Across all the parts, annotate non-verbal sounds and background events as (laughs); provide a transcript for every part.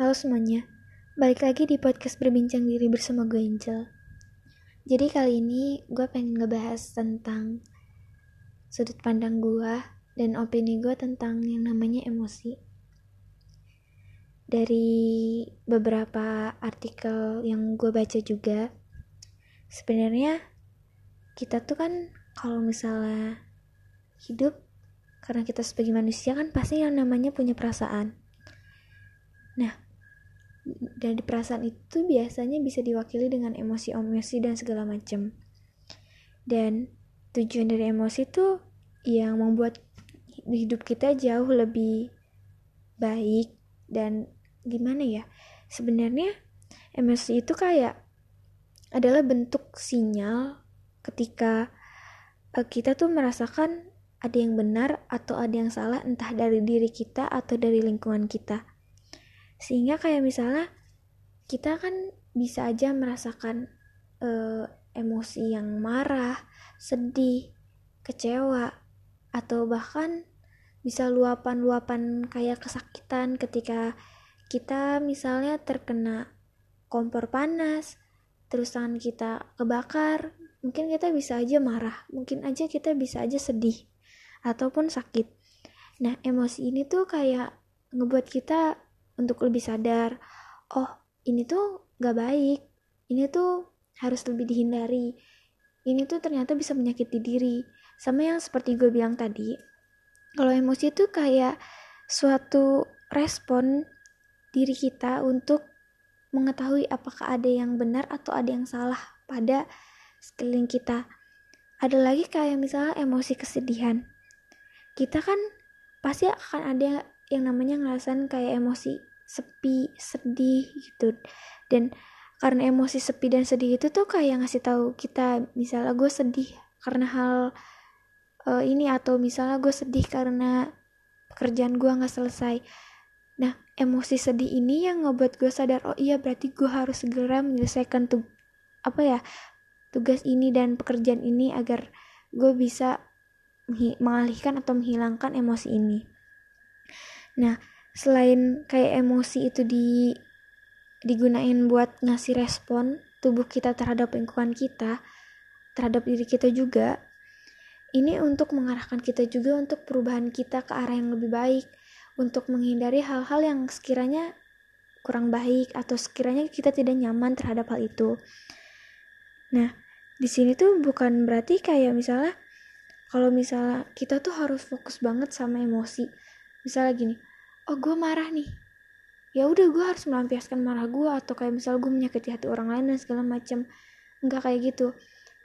Halo semuanya, balik lagi di podcast berbincang diri bersama gue Angel. Jadi kali ini gue pengen ngebahas tentang sudut pandang gue dan opini gue tentang yang namanya emosi. Dari beberapa artikel yang gue baca juga, sebenarnya kita tuh kan kalau misalnya hidup karena kita sebagai manusia kan pasti yang namanya punya perasaan. Nah, dari perasaan itu biasanya bisa diwakili dengan emosi-emosi dan segala macam. Dan tujuan dari emosi itu yang membuat hidup kita jauh lebih baik dan gimana ya? Sebenarnya emosi itu kayak adalah bentuk sinyal ketika eh, kita tuh merasakan ada yang benar atau ada yang salah entah dari diri kita atau dari lingkungan kita sehingga kayak misalnya kita kan bisa aja merasakan uh, emosi yang marah, sedih, kecewa, atau bahkan bisa luapan-luapan kayak kesakitan ketika kita misalnya terkena kompor panas, terus tangan kita kebakar, mungkin kita bisa aja marah, mungkin aja kita bisa aja sedih, ataupun sakit. Nah, emosi ini tuh kayak ngebuat kita untuk lebih sadar oh ini tuh gak baik. Ini tuh harus lebih dihindari. Ini tuh ternyata bisa menyakiti diri. Sama yang seperti gue bilang tadi kalau emosi itu kayak suatu respon diri kita untuk mengetahui apakah ada yang benar atau ada yang salah pada sekeliling kita. Ada lagi kayak misalnya emosi kesedihan. Kita kan pasti akan ada yang namanya ngerasain kayak emosi sepi sedih gitu. Dan karena emosi sepi dan sedih itu tuh kayak ngasih tahu kita misalnya gue sedih karena hal uh, ini atau misalnya gue sedih karena pekerjaan gue nggak selesai. Nah emosi sedih ini yang ngebuat gue sadar oh iya berarti gue harus segera menyelesaikan tuh apa ya tugas ini dan pekerjaan ini agar gue bisa mengalihkan atau menghilangkan emosi ini. Nah selain kayak emosi itu di digunain buat ngasih respon tubuh kita terhadap lingkungan kita terhadap diri kita juga ini untuk mengarahkan kita juga untuk perubahan kita ke arah yang lebih baik untuk menghindari hal-hal yang sekiranya kurang baik atau sekiranya kita tidak nyaman terhadap hal itu. Nah di sini tuh bukan berarti kayak misalnya kalau misalnya kita tuh harus fokus banget sama emosi. Misalnya gini oh gue marah nih. Ya udah gue harus melampiaskan marah gue atau kayak misal gue menyakiti hati orang lain dan segala macam nggak kayak gitu.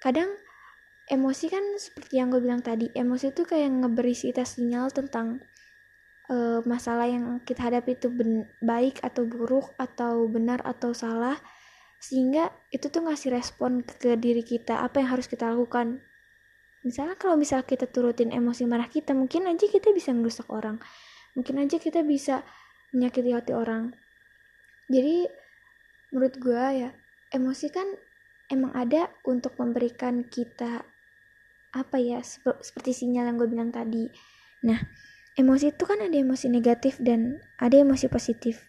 Kadang emosi kan seperti yang gue bilang tadi emosi itu kayak ngeberi kita sinyal tentang uh, masalah yang kita hadapi itu baik atau buruk atau benar atau salah sehingga itu tuh ngasih respon ke, ke diri kita apa yang harus kita lakukan. Misalnya kalau misal kita turutin emosi marah kita mungkin aja kita bisa merusak orang mungkin aja kita bisa menyakiti hati orang. Jadi menurut gue ya emosi kan emang ada untuk memberikan kita apa ya sep seperti sinyal yang gue bilang tadi. Nah emosi itu kan ada emosi negatif dan ada emosi positif.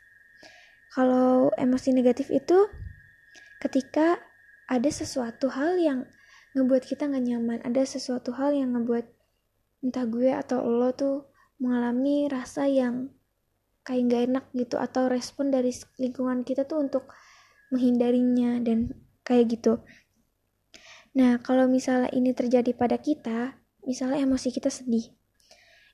Kalau emosi negatif itu ketika ada sesuatu hal yang ngebuat kita gak nyaman ada sesuatu hal yang ngebuat entah gue atau lo tuh mengalami rasa yang kayak gak enak gitu atau respon dari lingkungan kita tuh untuk menghindarinya dan kayak gitu. Nah, kalau misalnya ini terjadi pada kita, misalnya emosi kita sedih,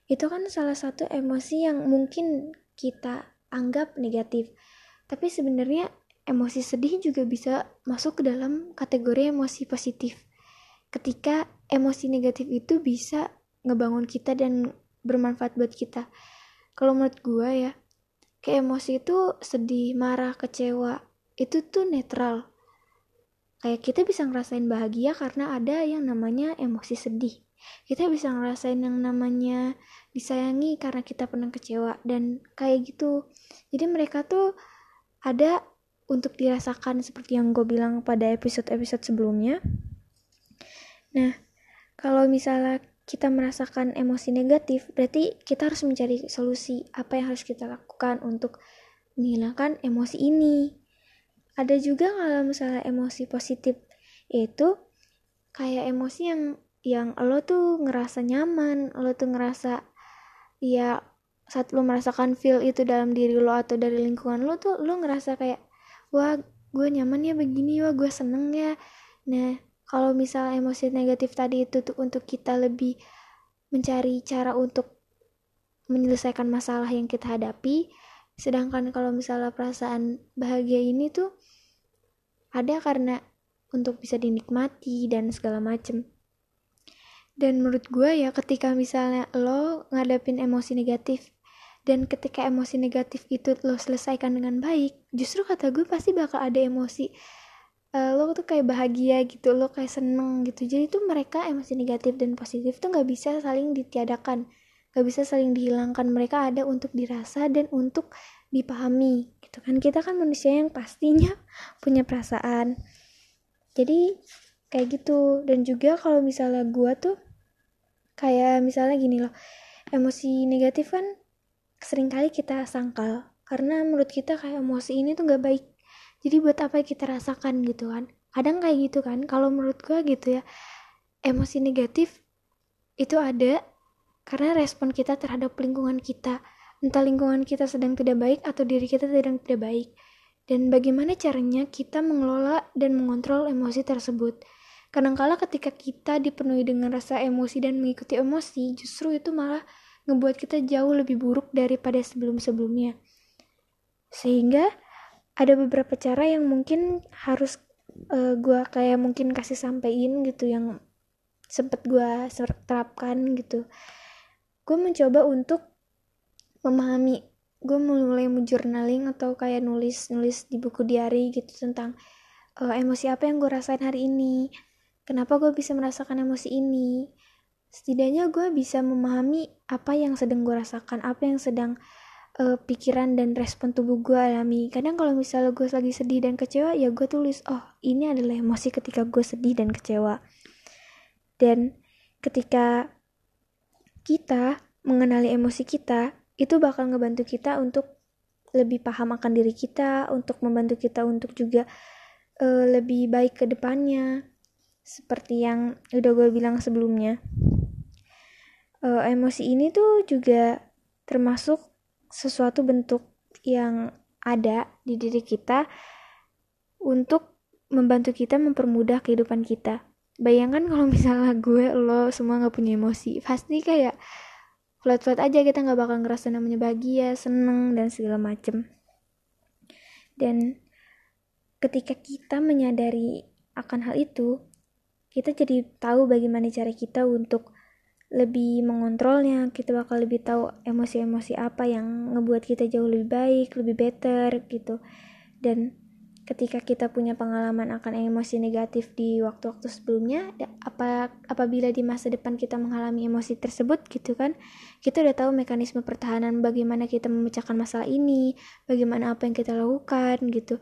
itu kan salah satu emosi yang mungkin kita anggap negatif. Tapi sebenarnya emosi sedih juga bisa masuk ke dalam kategori emosi positif. Ketika emosi negatif itu bisa ngebangun kita dan bermanfaat buat kita. Kalau menurut gue ya kayak emosi itu sedih marah kecewa itu tuh netral. Kayak kita bisa ngerasain bahagia karena ada yang namanya emosi sedih. Kita bisa ngerasain yang namanya disayangi karena kita pernah kecewa dan kayak gitu. Jadi mereka tuh ada untuk dirasakan seperti yang gue bilang pada episode-episode sebelumnya. Nah kalau misalnya kita merasakan emosi negatif, berarti kita harus mencari solusi apa yang harus kita lakukan untuk menghilangkan emosi ini. Ada juga kalau misalnya emosi positif itu kayak emosi yang yang lo tuh ngerasa nyaman lo tuh ngerasa ya saat lo merasakan feel itu dalam diri lo atau dari lingkungan lo tuh lo ngerasa kayak wah gue nyaman ya begini wah gue seneng ya. Nah kalau misalnya emosi negatif tadi itu tuh untuk kita lebih mencari cara untuk menyelesaikan masalah yang kita hadapi. Sedangkan kalau misalnya perasaan bahagia ini tuh ada karena untuk bisa dinikmati dan segala macem. Dan menurut gue ya ketika misalnya lo ngadepin emosi negatif dan ketika emosi negatif itu lo selesaikan dengan baik justru kata gue pasti bakal ada emosi uh, lo tuh kayak bahagia gitu lo kayak seneng gitu. Jadi tuh mereka emosi negatif dan positif tuh nggak bisa saling ditiadakan. Gak bisa saling dihilangkan. Mereka ada untuk dirasa dan untuk dipahami gitu kan. Kita kan manusia yang pastinya (laughs) punya perasaan. Jadi kayak gitu. Dan juga kalau misalnya gue tuh kayak misalnya gini loh. Emosi negatif kan sering kali kita sangkal. Karena menurut kita kayak emosi ini tuh gak baik jadi buat apa kita rasakan gitu kan kadang kayak gitu kan kalau menurut gue gitu ya emosi negatif itu ada karena respon kita terhadap lingkungan kita, entah lingkungan kita sedang tidak baik atau diri kita sedang tidak baik, dan bagaimana caranya kita mengelola dan mengontrol emosi tersebut. Kadangkala ketika kita dipenuhi dengan rasa emosi dan mengikuti emosi, justru itu malah ngebuat kita jauh lebih buruk daripada sebelum-sebelumnya. Sehingga ada beberapa cara yang mungkin harus uh, eh, gue kayak mungkin kasih sampein gitu yang sempet gue terapkan gitu. Gue mencoba untuk memahami gue mulai journaling atau kayak nulis nulis di buku diary gitu tentang uh, emosi apa yang gue rasain hari ini kenapa gue bisa merasakan emosi ini. Setidaknya gue bisa memahami apa yang sedang gue rasakan apa yang sedang uh, pikiran dan respon tubuh gue alami kadang kalau misalnya gue lagi sedih dan kecewa ya gue tulis oh ini adalah emosi ketika gue sedih dan kecewa dan ketika kita mengenali emosi kita, itu bakal ngebantu kita untuk lebih paham akan diri kita, untuk membantu kita untuk juga uh, lebih baik ke depannya. Seperti yang udah gue bilang sebelumnya. Uh, emosi ini tuh juga termasuk sesuatu bentuk yang ada di diri kita untuk membantu kita mempermudah kehidupan kita. Bayangkan kalau (laughs) misalnya gue lo semua nggak punya emosi pasti kayak flat-flat aja kita nggak bakal ngerasa namanya bahagia seneng dan segala macem. Dan ketika kita menyadari akan hal itu kita jadi tahu bagaimana cara kita untuk lebih mengontrolnya kita bakal lebih tahu emosi-emosi apa yang ngebuat kita jauh lebih baik lebih better gitu. Dan ketika kita punya pengalaman akan emosi negatif di waktu-waktu sebelumnya apa apabila di masa depan kita mengalami emosi tersebut gitu kan kita udah tahu mekanisme pertahanan bagaimana kita memecahkan masalah ini bagaimana apa yang kita lakukan gitu.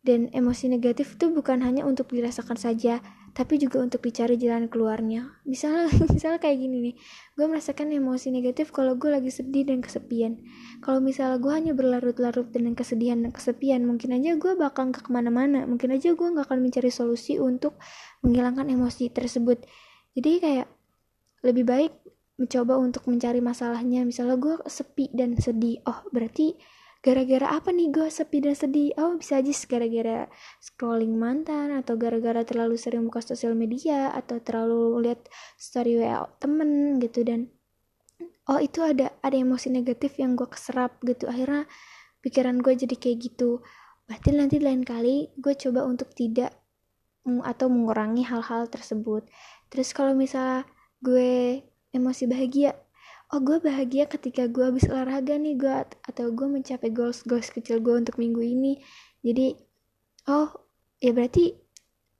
Dan emosi negatif itu bukan hanya untuk dirasakan saja tapi juga untuk dicari jalan keluarnya. Misalnya (laughs) misalnya kayak gini nih. Gue merasakan emosi negatif kalau gue lagi sedih dan kesepian. Kalau misalnya gue hanya berlarut-larut dengan kesedihan dan kesepian mungkin aja gue bakal ke ke mana-mana. Mungkin aja gue gak akan mencari solusi untuk menghilangkan emosi tersebut. Jadi kayak lebih baik mencoba untuk mencari masalahnya. Misalnya gue sepi dan sedih. Oh berarti gara-gara apa nih gue sepi dan sedih? Oh bisa aja gara-gara scrolling mantan atau gara-gara terlalu sering buka sosial media atau terlalu lihat story wa temen gitu dan oh itu ada ada emosi negatif yang gue keserap gitu. Akhirnya pikiran gue jadi kayak gitu. Berarti nanti lain kali gue coba untuk tidak atau mengurangi hal-hal tersebut. Terus kalau misalnya gue emosi bahagia oh gue bahagia ketika gue habis olahraga nih gue atau gue mencapai goals goals kecil gue untuk minggu ini. Jadi oh ya berarti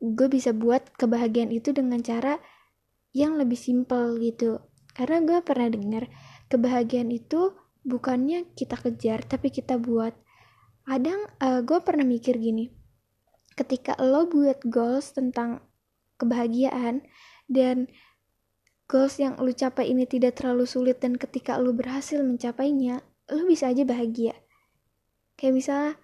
gue bisa buat kebahagiaan itu dengan cara yang lebih simpel gitu. Karena gue pernah dengar kebahagiaan itu bukannya kita kejar tapi kita buat. Kadang uh, gue pernah mikir gini ketika lo buat goals tentang kebahagiaan dan goals yang lu capai ini tidak terlalu sulit dan ketika lu berhasil mencapainya, lu bisa aja bahagia. kayak misalnya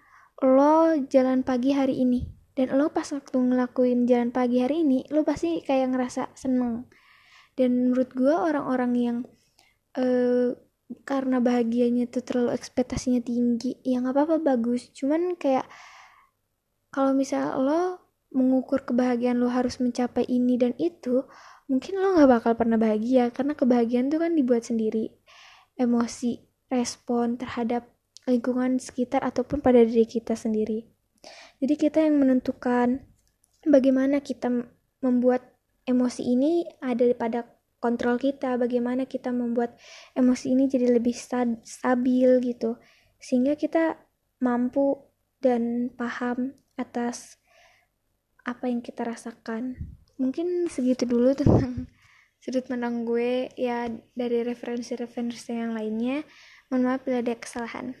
lo jalan pagi hari ini dan lo pas waktu ngelakuin jalan pagi hari ini lo pasti kayak ngerasa seneng dan menurut gue orang-orang yang uh, karena bahagianya tuh terlalu ekspektasinya tinggi ya nggak apa-apa bagus cuman kayak kalau misal lo mengukur kebahagiaan lo harus mencapai ini dan itu mungkin lo nggak bakal pernah bahagia karena kebahagiaan tuh kan dibuat sendiri. Emosi respon terhadap lingkungan sekitar ataupun pada diri kita sendiri. Jadi kita yang menentukan bagaimana kita membuat emosi ini ada pada kontrol kita bagaimana kita membuat emosi ini jadi lebih stabil gitu. Sehingga kita mampu dan paham atas apa yang kita rasakan mungkin segitu dulu tentang (laughs) sudut pandang gue ya dari referensi-referensi yang lainnya. Mohon maaf bila ada kesalahan